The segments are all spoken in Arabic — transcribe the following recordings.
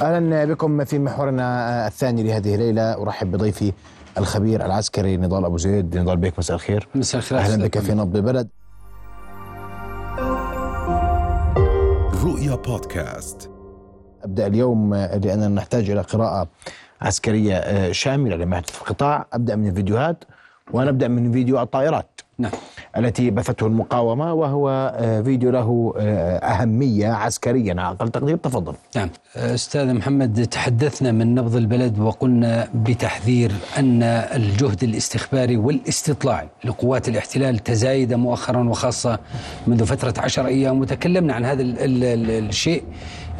أهلا بكم في محورنا الثاني لهذه الليلة. أرحب بضيفي الخبير العسكري نضال أبو زيد. نضال بك مساء الخير. مساء الخير. أهلا بك في نبض البلد رؤيا بودكاست. أبدأ اليوم لأننا نحتاج إلى قراءة عسكرية شاملة لما يحدث في القطاع. أبدأ من الفيديوهات ونبدا من فيديو الطائرات. نعم. التي بثته المقاومة وهو فيديو له أهمية عسكريا على أقل تقدير. تفضل. نعم. أستاذ محمد تحدثنا من نبض البلد وقلنا بتحذير أن الجهد الاستخباري والاستطلاعي لقوات الاحتلال تزايد مؤخرا وخاصة منذ فترة عشر أيام. وتكلمنا عن هذا ال ال ال الشيء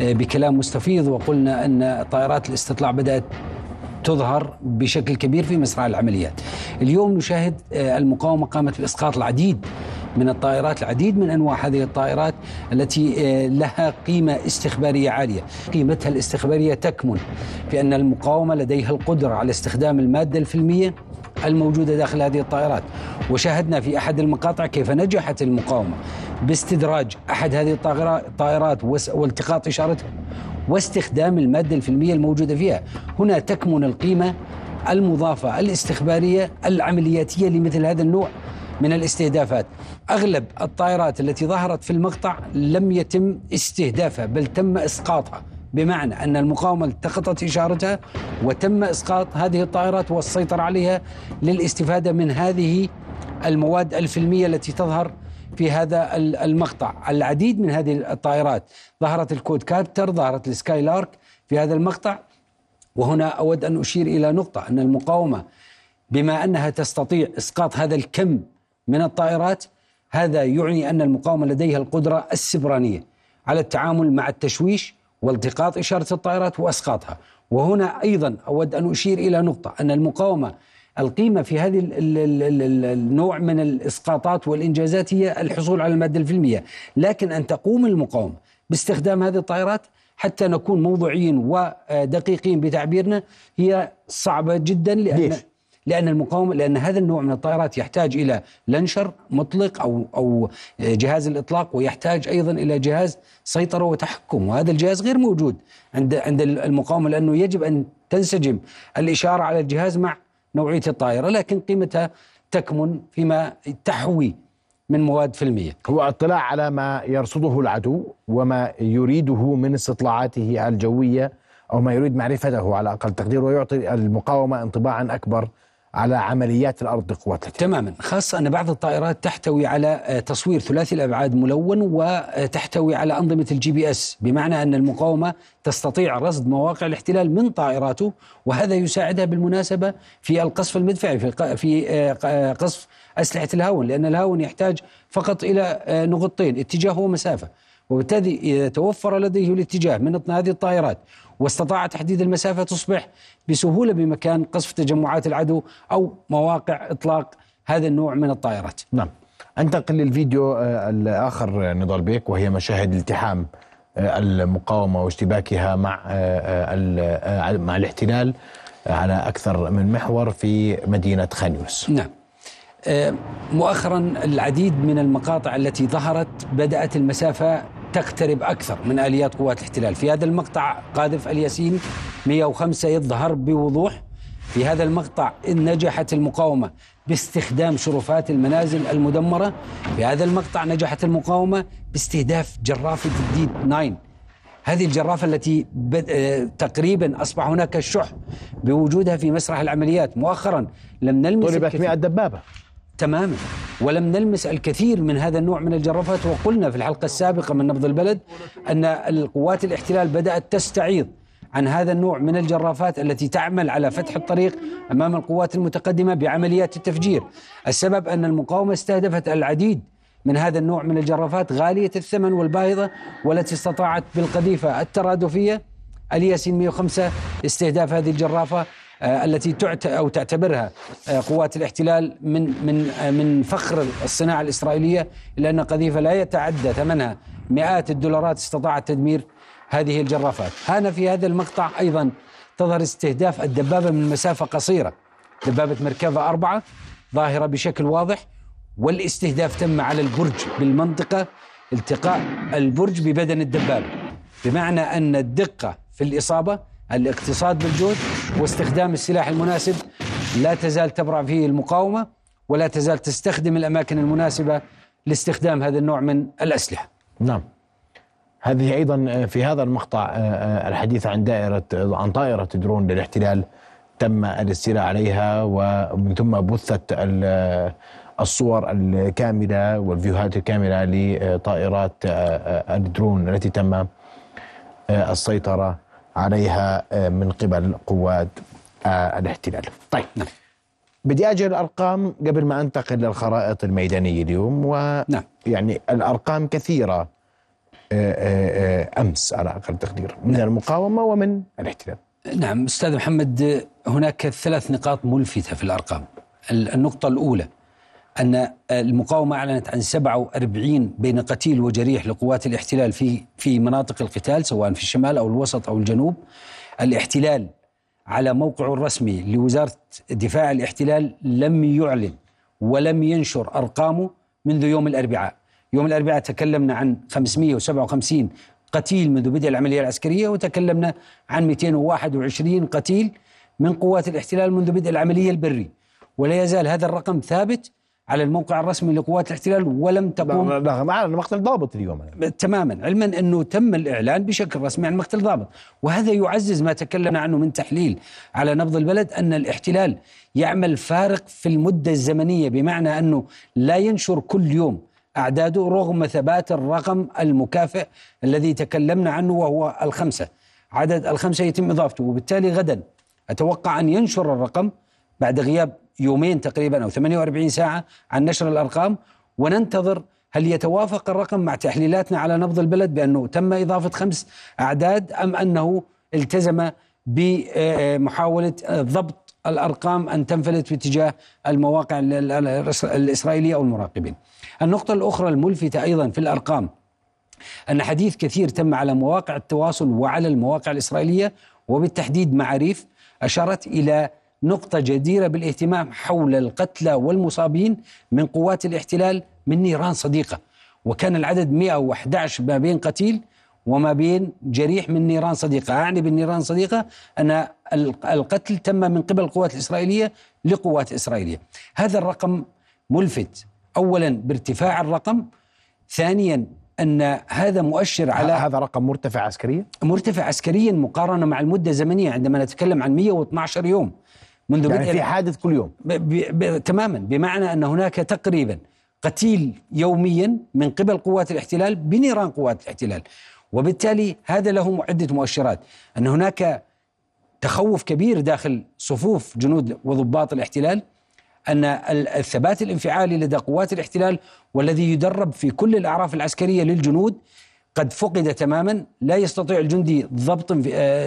بكلام مستفيض وقلنا أن طائرات الاستطلاع بدأت تظهر بشكل كبير في مسرح العمليات. اليوم نشاهد المقاومة قامت بإسقاط العديد من الطائرات العديد من أنواع هذه الطائرات التي لها قيمة استخبارية عالية. قيمتها الاستخبارية تكمن في أن المقاومة لديها القدرة على استخدام المادة الفيلمية الموجودة داخل هذه الطائرات. وشاهدنا في أحد المقاطع كيف نجحت المقاومة باستدراج أحد هذه الطائرات والتقاط إشارتها. واستخدام المادة الفيلمية الموجودة فيها. هنا تكمن القيمة المضافة الاستخبارية العملياتية لمثل هذا النوع من الاستهدافات. أغلب الطائرات التي ظهرت في المقطع لم يتم استهدافها بل تم إسقاطها بمعنى أن المقاومة التقطت إشارتها وتم إسقاط هذه الطائرات والسيطرة عليها للاستفادة من هذه المواد الفيلمية التي تظهر في هذا المقطع. العديد من هذه الطائرات ظهرت الكود كابتر ظهرت السكاي لارك في هذا المقطع. وهنا أود أن أشير إلى نقطة أن المقاومة بما أنها تستطيع إسقاط هذا الكم من الطائرات هذا يعني أن المقاومة لديها القدرة السبرانية على التعامل مع التشويش والتقاط إشارة الطائرات وإسقاطها. وهنا أيضا أود أن أشير إلى نقطة أن المقاومة القيمة في هذه النوع من الإسقاطات والإنجازات هي الحصول على المادة الفيلمية لكن أن تقوم المقاومة باستخدام هذه الطائرات حتى نكون موضوعيين ودقيقين بتعبيرنا هي صعبة جدا لأن ليش؟ لأن المقاومة لأن هذا النوع من الطائرات يحتاج إلى لنشر مطلق أو أو جهاز الإطلاق ويحتاج أيضا إلى جهاز سيطرة وتحكم وهذا الجهاز غير موجود عند عند المقاومة لأنه يجب أن تنسجم الإشارة على الجهاز مع نوعية الطائرة لكن قيمتها تكمن فيما تحوي من مواد فيلمية. هو اطلاع على ما يرصده العدو وما يريده من استطلاعاته الجوية أو ما يريد معرفته على أقل تقدير ويعطي المقاومة انطباعا أكبر على عمليات قوات الاحتلال تماما. خاصة أن بعض الطائرات تحتوي على تصوير ثلاثي الأبعاد ملون وتحتوي على أنظمة ال GPS بمعنى أن المقاومة تستطيع رصد مواقع الاحتلال من طائراته وهذا يساعدها بالمناسبة في القصف المدفعي في في قصف أسلحة الهاون لأن الهاون يحتاج فقط إلى نقطتين اتجاه ومسافة. وبالتالي إذا توفر لديه الاتجاه من هذه الطائرات واستطاع تحديد المسافة تصبح بسهولة بمكان قصف تجمعات العدو أو مواقع إطلاق هذا النوع من الطائرات. نعم. أنتقل للفيديو الآخر نضال بيك وهي مشاهد التحام المقاومة واشتباكها مع مع الاحتلال على أكثر من محور في مدينة خان يونس. نعم. مؤخرا العديد من المقاطع التي ظهرت بدأت المسافة تقترب أكثر من آليات قوات الاحتلال. في هذا المقطع قاذف الياسين 105 يظهر بوضوح. في هذا المقطع إن نجحت المقاومة باستخدام شرفات المنازل المدمرة. في هذا المقطع نجحت المقاومة باستهداف جرافة الديد 9 هذه الجرافة التي تقريبا أصبح هناك شح بوجودها في مسرح العمليات. مؤخرا لم نلمس طلبت 100 دبابة. تماما ولم نلمس الكثير من هذا النوع من الجرافات وقلنا في الحلقة السابقة من نبض البلد أن القوات الاحتلال بدأت تستعيض عن هذا النوع من الجرافات التي تعمل على فتح الطريق أمام القوات المتقدمة بعمليات التفجير. السبب أن المقاومة استهدفت العديد من هذا النوع من الجرافات غالية الثمن والباهظه والتي استطاعت بالقذيفة الترادفية الياسين 105 استهداف هذه الجرافة التي تعت أو تعتبرها قوات الاحتلال من من من فخر الصناعة الإسرائيلية الا ان قذيفة لا يتعدى ثمنها مئات الدولارات استطاعت تدمير هذه الجرافات. هنا في هذا المقطع أيضا تظهر استهداف الدبابة من مسافة قصيرة دبابة مركبة أربعة ظاهرة بشكل واضح والاستهداف تم على البرج بالمنطقة التقاء البرج ببدن الدبابة. بمعنى أن الدقة في الإصابة الاقتصاد بالجهد واستخدام السلاح المناسب لا تزال تبرع فيه المقاومة ولا تزال تستخدم الأماكن المناسبة لاستخدام هذا النوع من الأسلحة. نعم. هذه أيضا في هذا المقطع آه، آه، الحديث عن دائرة عن طائرة درون للاحتلال تم الاستيلاء عليها ومن ثم بثت ال- الصور الكاملة والفيديوهات الكاملة لطائرات آه، الدرون التي تم آه، السيطرة عليها آه، من قبل قوات آه، الاحتلال. طيب نعم. بدي أجي الأرقام قبل ما أنتقل للخرائط الميدانية اليوم و نعم. يعني الأرقام كثيرة آه، أمس على أقل تقدير من المقاومة ومن الاحتلال. نعم أستاذ محمد هناك ثلاث نقاط ملفتة في الأرقام النقطة الأولى أن المقاومة أعلنت عن 47 بين قتيل وجريح لقوات الاحتلال في في مناطق القتال سواء في الشمال أو الوسط أو الجنوب. الاحتلال على موقعه الرسمي لوزارة دفاع الاحتلال لم يعلن ولم ينشر أرقامه منذ يوم الأربعاء. يوم الأربعاء تكلمنا عن 557 قتيل منذ بدء العملية العسكرية وتكلمنا عن 221 قتيل من قوات الاحتلال منذ بدء العملية البري ولا يزال هذا الرقم ثابت على الموقع الرسمي لقوات الاحتلال ولم تقوم على مقتل ضابط اليوم. تماما. علما أنه تم الإعلان بشكل رسمي عن مقتل ضابط. وهذا يعزز ما تكلمنا عنه من تحليل على نبض البلد أن الاحتلال يعمل فارق في المدة الزمنية بمعنى أنه لا ينشر كل يوم أعداده رغم ثبات الرقم المكافئ الذي تكلمنا عنه وهو الخمسة. عدد الخمسة يتم إضافته وبالتالي غدا أتوقع أن ينشر الرقم بعد غياب يومين تقريبا أو 48 ساعة عن نشر الأرقام وننتظر هل يتوافق الرقم مع تحليلاتنا على نبض البلد بأنه تم إضافة خمس أعداد أم أنه التزم بمحاولة ضبط الأرقام أن تنفلت في اتجاه المواقع ال- ال- الإسرائيلية أو المراقبين. النقطة الأخرى الملفتة أيضا في الأرقام أن حديث كثير تم على مواقع التواصل وعلى المواقع الإسرائيلية وبالتحديد معاريف أشارت إلى نقطة جديرة بالاهتمام حول القتلى والمصابين من قوات الاحتلال من نيران صديقة. وكان العدد 111 ما بين قتيل وما بين جريح من نيران صديقة. أعني بالنيران صديقة أن القتل تم من قبل القوات الإسرائيلية لقوات إسرائيلية. هذا الرقم ملفت. أولا بارتفاع الرقم. ثانيا أن هذا مؤشر على هذا رقم مرتفع عسكريا؟ مرتفع عسكريا مقارنة مع المدة الزمنية عندما نتكلم عن 112 يوم. منذ يعني في حادث كل يوم. ب ب ب تماما بمعنى أن هناك تقريبا قتيل يوميا من قبل قوات الاحتلال بنيران قوات الاحتلال. وبالتالي هذا له عدة مؤشرات. أن هناك تخوف كبير داخل صفوف جنود وضباط الاحتلال. أن ال- الثبات الانفعالي لدى قوات الاحتلال والذي يدرب في كل الأعراف العسكرية للجنود قد فقد تماما. لا يستطيع الجندي ضبط آه،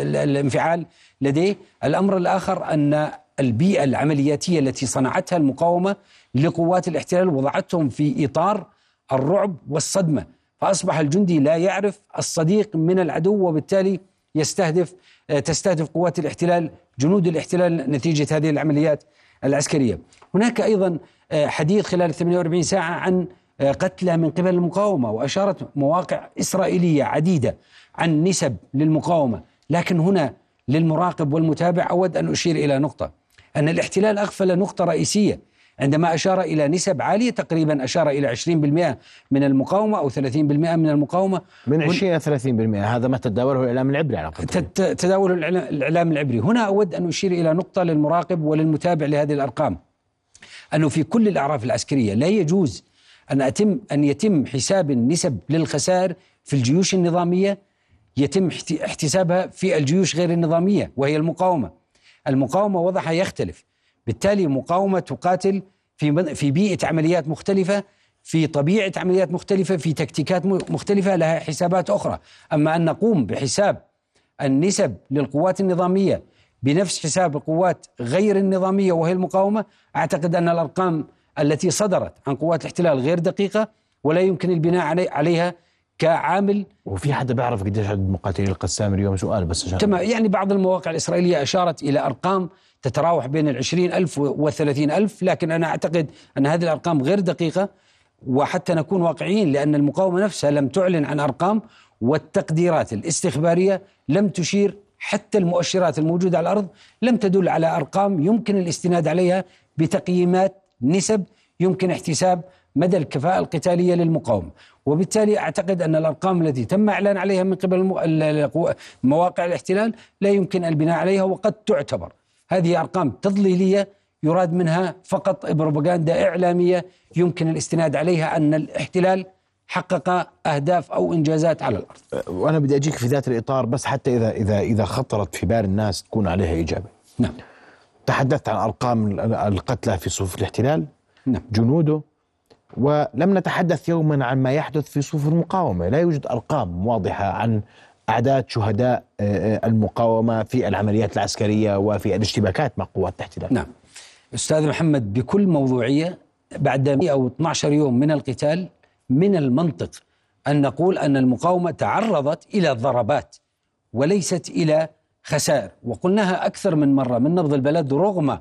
ال- الانفعال لديه. الأمر الآخر أن البيئة العملياتية التي صنعتها المقاومة لقوات الاحتلال وضعتهم في إطار الرعب والصدمة فأصبح الجندي لا يعرف الصديق من العدو وبالتالي يستهدف آه، تستهدف قوات الاحتلال جنود الاحتلال نتيجة هذه العمليات العسكرية. هناك أيضا آه، حديث خلال 48 ساعة عن آه، قتلى من قبل المقاومة وأشارت مواقع إسرائيلية عديدة عن نسب للمقاومة، لكن هنا للمراقب والمتابع أود أن أشير إلى نقطة أن الاحتلال أغفل نقطة رئيسية عندما أشار إلى نسب عالية تقريبا أشار إلى 20% من المقاومة أو 30% من المقاومة. من هن- 20 إلى 30% هذا ما تداوله الإعلام العبري على قدر تت- تداول الإعلام- العبري. هنا أود أن أشير إلى نقطة للمراقب وللمتابع لهذه الأرقام. أنه في كل الأعراف العسكرية لا يجوز أن اتم أن يتم حساب النسب للخسائر في الجيوش النظامية يتم احت- احتسابها في الجيوش غير النظامية وهي المقاومة. المقاومة وضعها يختلف، بالتالي مقاومة تقاتل في في بيئة عمليات مختلفة في طبيعة عمليات مختلفة في تكتيكات مختلفة لها حسابات أخرى، أما أن نقوم بحساب النسب للقوات النظامية بنفس حساب القوات غير النظامية وهي المقاومة، أعتقد أن الأرقام التي صدرت عن قوات الاحتلال غير دقيقة ولا يمكن البناء علي عليها كعامل. وفي حدا بيعرف قديش عدد مقاتلي القسام اليوم؟ سؤال بس عشان تمام يعني بعض المواقع الإسرائيلية أشارت إلى أرقام تتراوح بين العشرين ألف والثلاثين ألف لكن أنا أعتقد أن هذه الأرقام غير دقيقة وحتى نكون واقعيين لأن المقاومة نفسها لم تعلن عن أرقام والتقديرات الاستخبارية لم تشير حتى المؤشرات الموجودة على الأرض لم تدل على أرقام يمكن الاستناد عليها بتقييمات نسب يمكن احتساب مدى الكفاءة القتالية للمقاومة وبالتالي أعتقد أن الأرقام التي تم إعلان عليها من قبل مواقع الاحتلال لا يمكن البناء عليها وقد تعتبر. هذه أرقام تضليلية يراد منها فقط بروباغندا إعلامية يمكن الاستناد عليها أن الاحتلال حقق أهداف أو إنجازات على الأرض. وأنا بدي أجيك في ذات الإطار بس حتى إذا إذا إذا خطرت في بال الناس تكون عليها إجابة. نعم. تحدثت عن أرقام القتلى في صفوف الاحتلال. نعم. جنوده. ولم نتحدث يوما عن ما يحدث في صفوف المقاومة، لا يوجد أرقام واضحة عن أعداد شهداء آه، آه، المقاومة في العمليات العسكرية وفي الاشتباكات مع قوات الاحتلال. نعم. أستاذ محمد بكل موضوعية بعد 100 أو 12 يوم من القتال من المنطق أن نقول أن المقاومة تعرضت إلى ضربات وليست إلى خسائر. وقلناها أكثر من مرة من نبض البلد رغم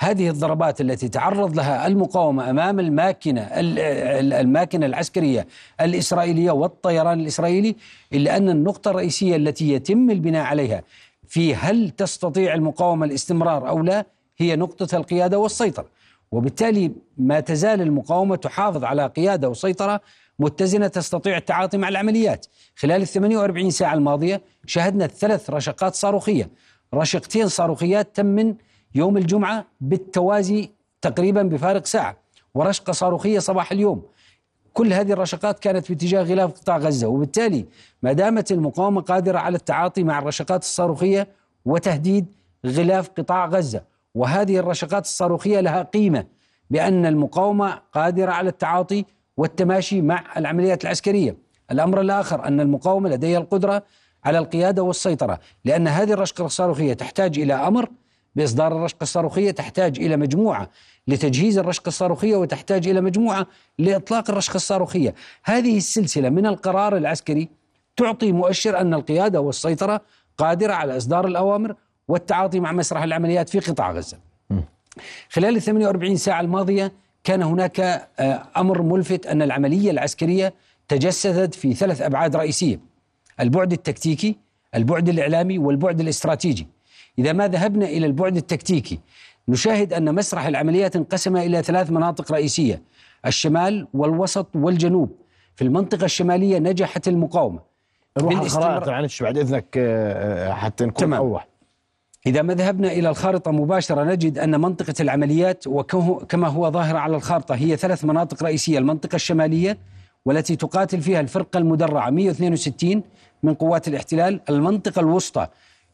هذه الضربات التي تعرض لها المقاومة أمام الماكنة ال- ال- الماكنة العسكرية الإسرائيلية والطيران الإسرائيلي إلا أن النقطة الرئيسية التي يتم البناء عليها في هل تستطيع المقاومة الاستمرار أو لا هي نقطة القيادة والسيطرة. وبالتالي ما تزال المقاومة تحافظ على قيادة وسيطرة متزنة تستطيع التعاطي مع العمليات. خلال ال 48 ساعة الماضية شهدنا ثلاث رشقات صاروخية. رشقتين صاروخيات تم من يوم الجمعة بالتوازي تقريبا بفارق ساعة ورشقة صاروخية صباح اليوم. كل هذه الرشقات كانت باتجاه غلاف قطاع غزة وبالتالي ما دامت المقاومة قادرة على التعاطي مع الرشقات الصاروخية وتهديد غلاف قطاع غزة. وهذه الرشقات الصاروخية لها قيمة بأن المقاومة قادرة على التعاطي والتماشي مع العمليات العسكرية. الأمر الآخر أن المقاومة لديها القدرة على القيادة والسيطرة لأن هذه الرشقة الصاروخية تحتاج إلى أمر بإصدار الرشقة الصاروخية تحتاج إلى مجموعة لتجهيز الرشقة الصاروخية وتحتاج إلى مجموعة لإطلاق الرشقة الصاروخية. هذه السلسلة من القرار العسكري تعطي مؤشر أن القيادة والسيطرة قادرة على إصدار الأوامر والتعاطي مع مسرح العمليات في قطاع غزة. خلال ال 48 ساعة الماضية كان هناك آه، أمر ملفت أن العملية العسكرية تجسدت في ثلاث أبعاد رئيسية البعد التكتيكي البعد الإعلامي والبعد الاستراتيجي. إذا ما ذهبنا إلى البعد التكتيكي. نشاهد أن مسرح العمليات انقسم إلى ثلاث مناطق رئيسية الشمال والوسط والجنوب. في المنطقة الشمالية نجحت المقاومة. نروح الخرائط معلش بعد إذنك آه، آه، حتى نكون تمام. أوضح. إذا ما ذهبنا إلى الخارطة مباشرة نجد أن منطقة العمليات وكه- كما هو ظاهر على الخارطة هي ثلاث مناطق رئيسية. المنطقة الشمالية والتي تقاتل فيها الفرقة المدرعة 162 من قوات الاحتلال. المنطقة الوسطى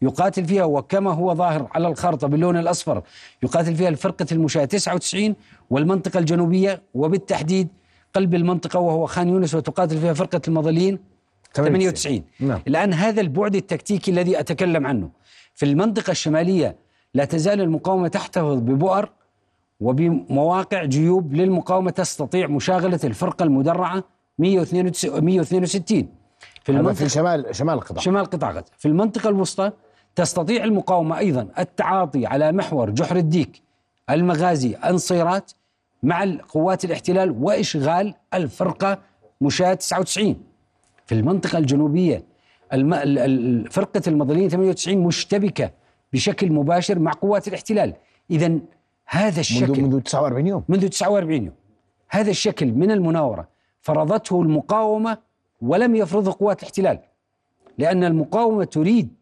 يقاتل فيها وكما هو ظاهر على الخارطة باللون الأصفر. يقاتل فيها الفرقة المشاة 99 والمنطقة الجنوبية وبالتحديد قلب المنطقة وهو خان يونس وتقاتل فيها فرقة المظليين 98 نعم. الآن هذا البعد التكتيكي الذي أتكلم عنه. في المنطقة الشمالية لا تزال المقاومة تحتفظ ببؤر وبمواقع جيوب للمقاومة تستطيع مشاغلة الفرقة المدرعة 162 162 في المنطقة في شمال شمال القطاع. شمال قطاع غزة. في المنطقة الوسطى تستطيع المقاومة أيضا التعاطي على محور جحر الديك المغازي أنصيرات مع قوات الاحتلال وإشغال الفرقة مشاة 99 في المنطقة الجنوبية الم... فرقة المظليين 98 مشتبكة بشكل مباشر مع قوات الاحتلال. إذا هذا الشكل منذ منذ 49 يوم. منذ 49 يوم. هذا الشكل من المناورة فرضته المقاومة ولم يفرضه قوات الاحتلال لأن المقاومة تريد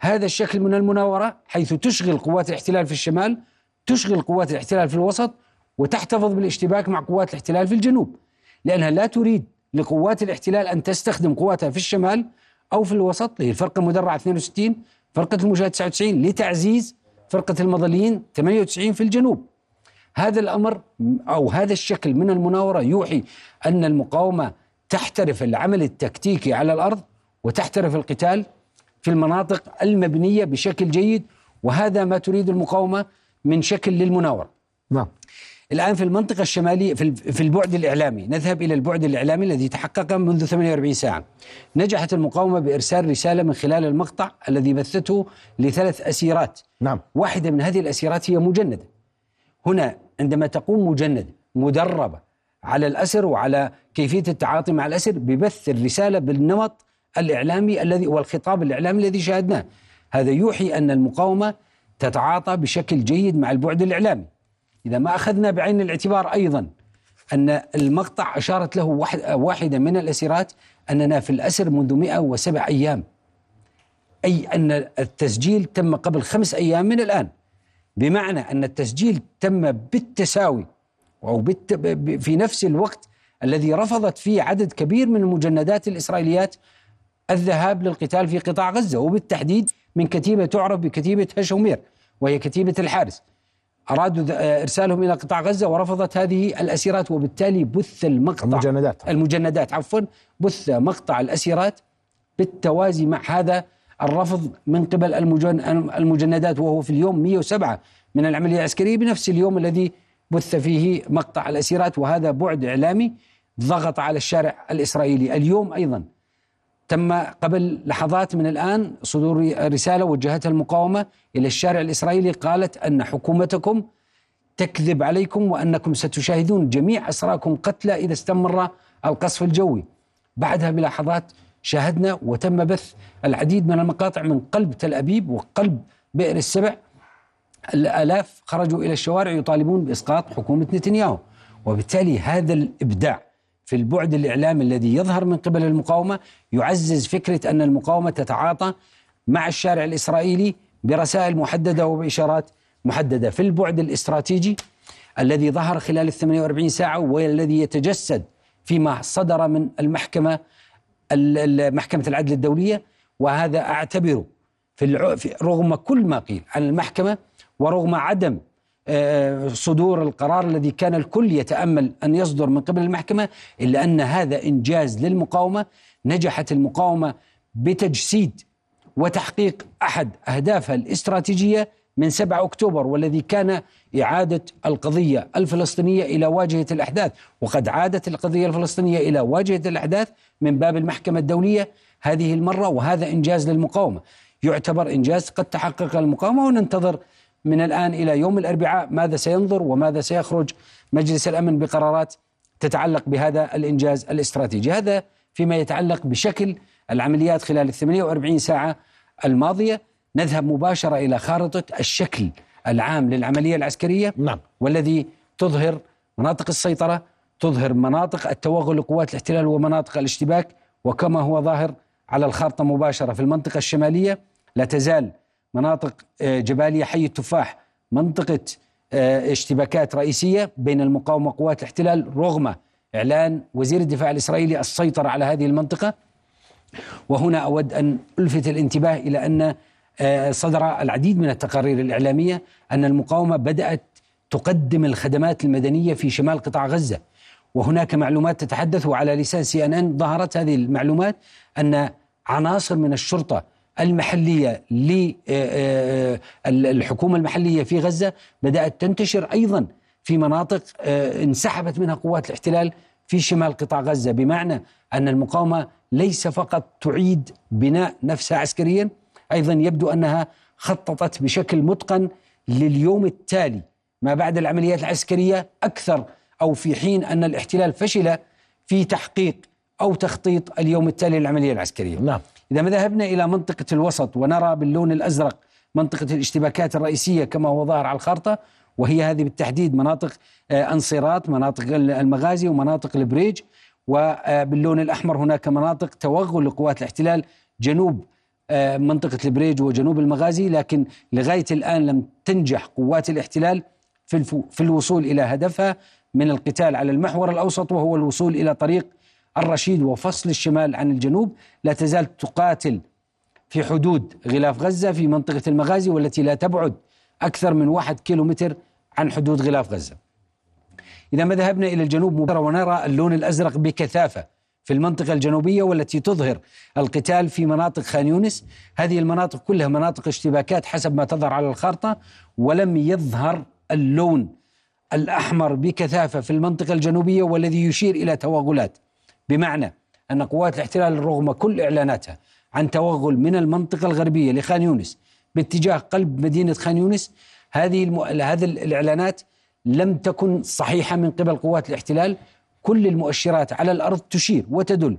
هذا الشكل من المناورة حيث تشغل قوات الاحتلال في الشمال تشغل قوات الاحتلال في الوسط وتحتفظ بالاشتباك مع قوات الاحتلال في الجنوب. لأنها لا تريد لقوات الاحتلال أن تستخدم قواتها في الشمال أو في الوسط هي الفرقة المدرعة 62 فرقة المشاة 99 لتعزيز فرقة المظليين 98 في الجنوب. هذا الأمر أو هذا الشكل من المناورة يوحي أن المقاومة تحترف العمل التكتيكي على الأرض وتحترف القتال في المناطق المبنية بشكل جيد وهذا ما تريد المقاومة من شكل للمناورة. نعم. الآن في المنطقة الشمالية في البعد الإعلامي نذهب إلى البعد الإعلامي الذي تحقق منذ 48 ساعة. نجحت المقاومة بإرسال رسالة من خلال المقطع الذي بثته لثلاث أسيرات. نعم. واحدة من هذه الأسيرات هي مجندة. هنا عندما تقوم مجندة مدربة على الأسر وعلى كيفية التعاطي مع الأسر ببث الرسالة بالنمط الإعلامي الذي والخطاب الإعلامي الذي شاهدناه. هذا يوحي أن المقاومة تتعاطى بشكل جيد مع البعد الإعلامي. إذا ما أخذنا بعين الاعتبار أيضا أن المقطع أشارت له واحد واحدة من الأسيرات أننا في الأسر منذ 107 أيام. أي أن التسجيل تم قبل خمس أيام من الآن. بمعنى أن التسجيل تم بالتساوي. ب- في نفس الوقت الذي رفضت فيه عدد كبير من المجندات الإسرائيليات الذهاب للقتال في قطاع غزة وبالتحديد من كتيبة تعرف بكتيبة هشومير وهي كتيبة الحارس. أرادوا آه، إرسالهم إلى قطاع غزة ورفضت هذه الأسيرات وبالتالي بث المقطع. المجندات. المجندات عفوا. بث مقطع الأسيرات بالتوازي مع هذا الرفض من قبل المجن المجندات وهو في اليوم 107 من العملية العسكرية. بنفس اليوم الذي بث فيه مقطع الأسيرات وهذا بعد إعلامي ضغط على الشارع الإسرائيلي. اليوم أيضا تم قبل لحظات من الآن صدور رسالة وجهتها المقاومة إلى الشارع الإسرائيلي قالت أن حكومتكم تكذب عليكم وأنكم ستشاهدون جميع أسراكم قتلى إذا استمر القصف الجوي. بعدها بلحظات شاهدنا وتم بث العديد من المقاطع من قلب تل أبيب وقلب بئر السبع. الآلاف خرجوا إلى الشوارع يطالبون بإسقاط حكومة نتنياهو وبالتالي هذا الإبداع في البعد الإعلامي الذي يظهر من قبل المقاومة يعزز فكرة أن المقاومة تتعاطى مع الشارع الإسرائيلي برسائل محددة وبإشارات محددة في البعد الاستراتيجي الذي ظهر خلال ال 48 ساعة والذي يتجسد فيما صدر من المحكمة ال- ال- محكمة العدل الدولية وهذا أعتبره في, رغم كل ما قيل عن المحكمة ورغم عدم صدور القرار الذي كان الكل يتأمل أن يصدر من قبل المحكمة إلا أن هذا إنجاز للمقاومة. نجحت المقاومة بتجسيد وتحقيق أحد أهدافها الاستراتيجية من 7 أكتوبر والذي كان إعادة القضية الفلسطينية إلى واجهة الأحداث. وقد عادت القضية الفلسطينية إلى واجهة الأحداث من باب المحكمة الدولية هذه المرة وهذا إنجاز للمقاومة. يعتبر إنجاز قد تحقق المقاومة وننتظر من الآن إلى يوم الأربعاء ماذا سينظر وماذا سيخرج مجلس الأمن بقرارات تتعلق بهذا الإنجاز الاستراتيجي هذا فيما يتعلق بشكل العمليات خلال ال 48 ساعة الماضية نذهب مباشرة إلى خارطة الشكل العام للعملية العسكرية نعم. والذي تظهر مناطق السيطرة تظهر مناطق التوغل لقوات الاحتلال ومناطق الاشتباك وكما هو ظاهر على الخارطة مباشرة في المنطقة الشمالية لا تزال مناطق آه، جبالية حي التفاح منطقة آه، اشتباكات رئيسية بين المقاومة وقوات الاحتلال رغم إعلان وزير الدفاع الإسرائيلي السيطرة على هذه المنطقة. وهنا أود أن ألفت الانتباه إلى أن آه، صدر العديد من التقارير الإعلامية أن المقاومة بدأت تقدم الخدمات المدنية في شمال قطاع غزة. وهناك معلومات تتحدث وعلى لسان سي إن إن ظهرت هذه المعلومات أن عناصر من الشرطة المحلية للحكومه المحلية في غزة بدأت تنتشر أيضا في مناطق آه، انسحبت منها قوات الاحتلال في شمال قطاع غزة بمعنى أن المقاومة ليس فقط تعيد بناء نفسها عسكريا أيضا يبدو أنها خططت بشكل متقن لليوم التالي ما بعد العمليات العسكرية أكثر أو في حين أن الاحتلال فشل في تحقيق أو تخطيط اليوم التالي للعملية العسكرية. نعم. إذا ما ذهبنا إلى منطقة الوسط ونرى باللون الأزرق منطقة الاشتباكات الرئيسية كما هو ظاهر على الخارطه وهي هذه بالتحديد مناطق آه، النصيرات، مناطق المغازي ومناطق البريج وباللون الأحمر هناك مناطق توغل لقوات الاحتلال جنوب آه، منطقة البريج وجنوب المغازي لكن لغاية الآن لم تنجح قوات الاحتلال في الوصول إلى هدفها من القتال على المحور الأوسط وهو الوصول إلى طريق الرشيد وفصل الشمال عن الجنوب لا تزال تقاتل في حدود غلاف غزة في منطقة المغازي والتي لا تبعد أكثر من واحد كيلومتر عن حدود غلاف غزة. إذا ما ذهبنا إلى الجنوب مباشرة ونرى اللون الأزرق بكثافة في المنطقة الجنوبية والتي تظهر القتال في مناطق خان يونس، هذه المناطق كلها مناطق اشتباكات حسب ما تظهر على الخارطة ولم يظهر اللون الأحمر بكثافة في المنطقة الجنوبية والذي يشير إلى توغلات. بمعنى أن قوات الاحتلال رغم كل إعلاناتها عن توغل من المنطقة الغربية لخان يونس باتجاه قلب مدينة خان يونس هذه الم... هذه الإعلانات لم تكن صحيحة من قبل قوات الاحتلال. كل المؤشرات على الأرض تشير وتدل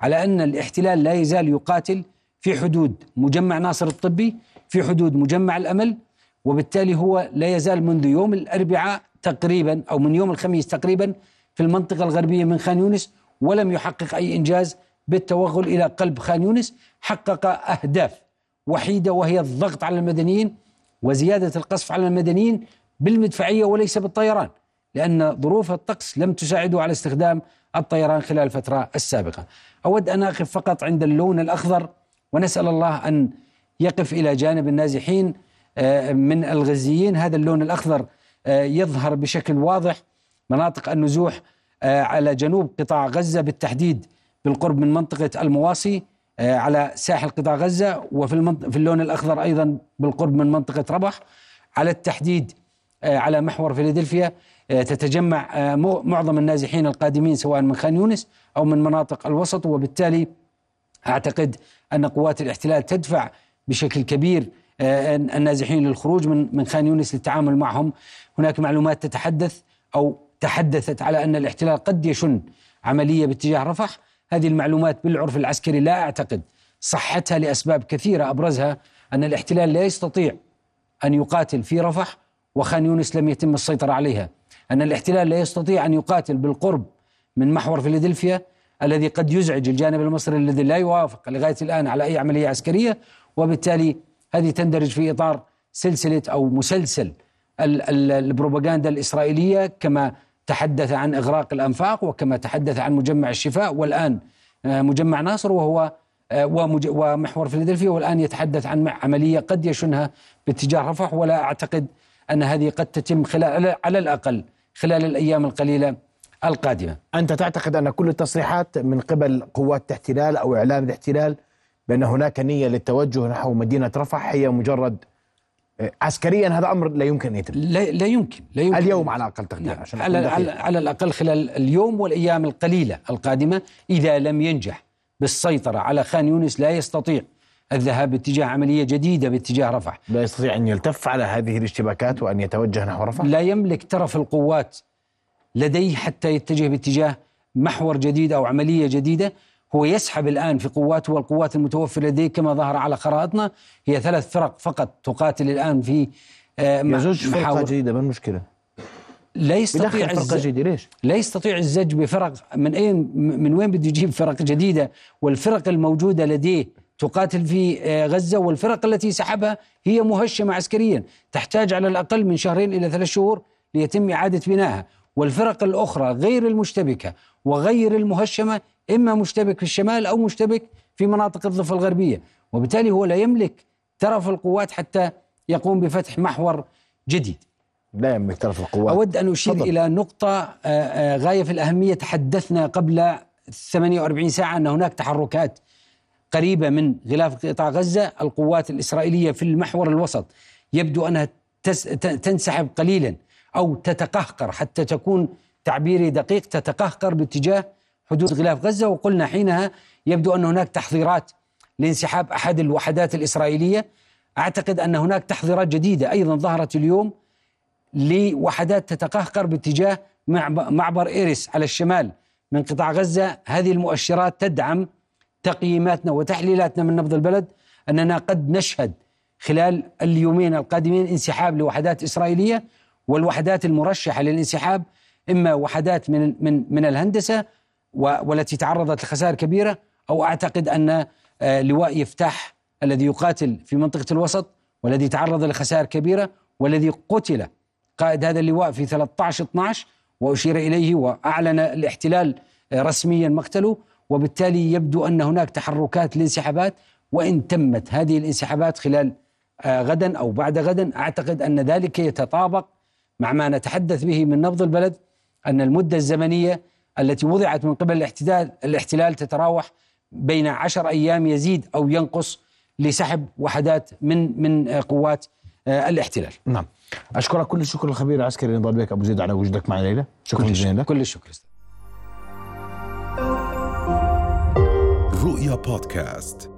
على أن الاحتلال لا يزال يقاتل في حدود مجمع ناصر الطبي في حدود مجمع الأمل وبالتالي هو لا يزال منذ يوم الأربعاء تقريبا أو من يوم الخميس تقريبا في المنطقة الغربية من خان يونس ولم يحقق أي إنجاز بالتوغل إلى قلب خان يونس حقق أهداف وحيدة وهي الضغط على المدنيين وزيادة القصف على المدنيين بالمدفعية وليس بالطيران لأن ظروف الطقس لم تساعده على استخدام الطيران خلال الفترة السابقة. أود أن أقف فقط عند اللون الأخضر ونسأل الله أن يقف إلى جانب النازحين آه، من الغزيين. هذا اللون الأخضر آه، يظهر بشكل واضح مناطق النزوح على جنوب قطاع غزة بالتحديد بالقرب من منطقة المواصي على ساحل قطاع غزة وفي في اللون الأخضر أيضا بالقرب من منطقة ربح على التحديد على محور فيلادلفيا تتجمع معظم النازحين القادمين سواء من خان يونس أو من مناطق الوسط. وبالتالي أعتقد أن قوات الاحتلال تدفع بشكل كبير آه، النازحين للخروج من من خان يونس للتعامل معهم. هناك معلومات تتحدث أو تحدثت على أن الاحتلال قد يشن عملية باتجاه رفح. هذه المعلومات بالعرف العسكري لا أعتقد. صحتها لأسباب كثيرة. أبرزها أن الاحتلال لا يستطيع أن يقاتل في رفح وخان يونس لم يتم السيطرة عليها. أن الاحتلال لا يستطيع أن يقاتل بالقرب من محور فيلادلفيا الذي قد يزعج الجانب المصري الذي لا يوافق لغاية الآن على أي عملية عسكرية وبالتالي هذه تندرج في إطار سلسلة أو مسلسل البروباغندا الإسرائيلية كما تحدث عن إغراق الأنفاق وكما تحدث عن مجمع الشفاء والآن آه، مجمع ناصر وهو آه، ومحور فيلادلفيا والآن يتحدث عن عملية قد يشنها باتجاه رفح ولا أعتقد أن هذه قد تتم خلال على الأقل خلال الأيام القليلة القادمة. أنت تعتقد أن كل التصريحات من قبل قوات الاحتلال أو إعلام الاحتلال بأن هناك نية للتوجه نحو مدينة رفح هي مجرد عسكريا هذا أمر لا يمكن أن يتم. لا, لا يمكن لا يمكن. اليوم على الأقل تقدير نعم. عشان على, على, على الأقل خلال اليوم والأيام القليلة القادمة إذا لم ينجح بالسيطرة على خان يونس لا يستطيع الذهاب باتجاه عملية جديدة باتجاه رفح. لا يستطيع أن يلتف على هذه الاشتباكات وأن يتوجه نحو رفح؟ لا يملك ترف القوات لديه حتى يتجه باتجاه محور جديد أو عملية جديدة. هو يسحب الآن في قواته والقوات المتوفرة لديه كما ظهر على خرائطنا. هي ثلاث فرق فقط تقاتل الآن في آه يزوج فرقة جديدة ما المشكلة؟ لا يستطيع فرقة جديدة ليش؟ لا يستطيع الزج بفرق. من أين من وين بده يجيب فرق جديدة؟ والفرق الموجودة لديه تقاتل في آه، غزة والفرق التي سحبها هي مهشمة عسكريا. تحتاج على الأقل من شهرين إلى ثلاث شهور ليتم إعادة بنائها. والفرق الأخرى غير المشتبكة وغير المهشمة إما مشتبك في الشمال أو مشتبك في مناطق الضفة الغربية. وبالتالي هو لا يملك ترف القوات حتى يقوم بفتح محور جديد. لا يملك ترف القوات. أود أن أشير فضل. إلى نقطة آه، آه، غاية في الأهمية. تحدثنا قبل 48 ساعة أن هناك تحركات قريبة من غلاف قطاع غزة. القوات الإسرائيلية في المحور الوسط يبدو أنها تنسحب قليلا أو تتقهقر. حتى تكون تعبيري دقيق تتقهقر باتجاه حدود غلاف غزة وقلنا حينها يبدو أن هناك تحضيرات لانسحاب أحد الوحدات الإسرائيلية. أعتقد أن هناك تحضيرات جديدة أيضا ظهرت اليوم لوحدات تتقهقر باتجاه معبر إيرس على الشمال من قطاع غزة. هذه المؤشرات تدعم تقييماتنا وتحليلاتنا من نبض البلد أننا قد نشهد خلال اليومين القادمين انسحاب لوحدات إسرائيلية والوحدات المرشحة للانسحاب إما وحدات من من من الهندسة والتي تعرضت لخسائر كبيرة أو أعتقد أن آه، لواء يفتح الذي يقاتل في منطقة الوسط والذي تعرض لخسائر كبيرة والذي قتل قائد هذا اللواء في 13 12 وأشير إليه وأعلن الاحتلال آه، رسميا مقتله. وبالتالي يبدو أن هناك تحركات لانسحابات وإن تمت هذه الانسحابات خلال آه، غدا أو بعد غدا أعتقد أن ذلك يتطابق مع ما نتحدث به من نبض البلد أن المدة الزمنية التي وضعت من قبل الاحتلال الاحتلال تتراوح بين عشر أيام يزيد أو ينقص لسحب وحدات من من قوات آه، الاحتلال. نعم. أشكرك كل الشكر الخبير العسكري نضال بك أبو زيد على وجودك معنا ليلة شكرا جزيلا لك. كل الشكر رؤيا بودكاست.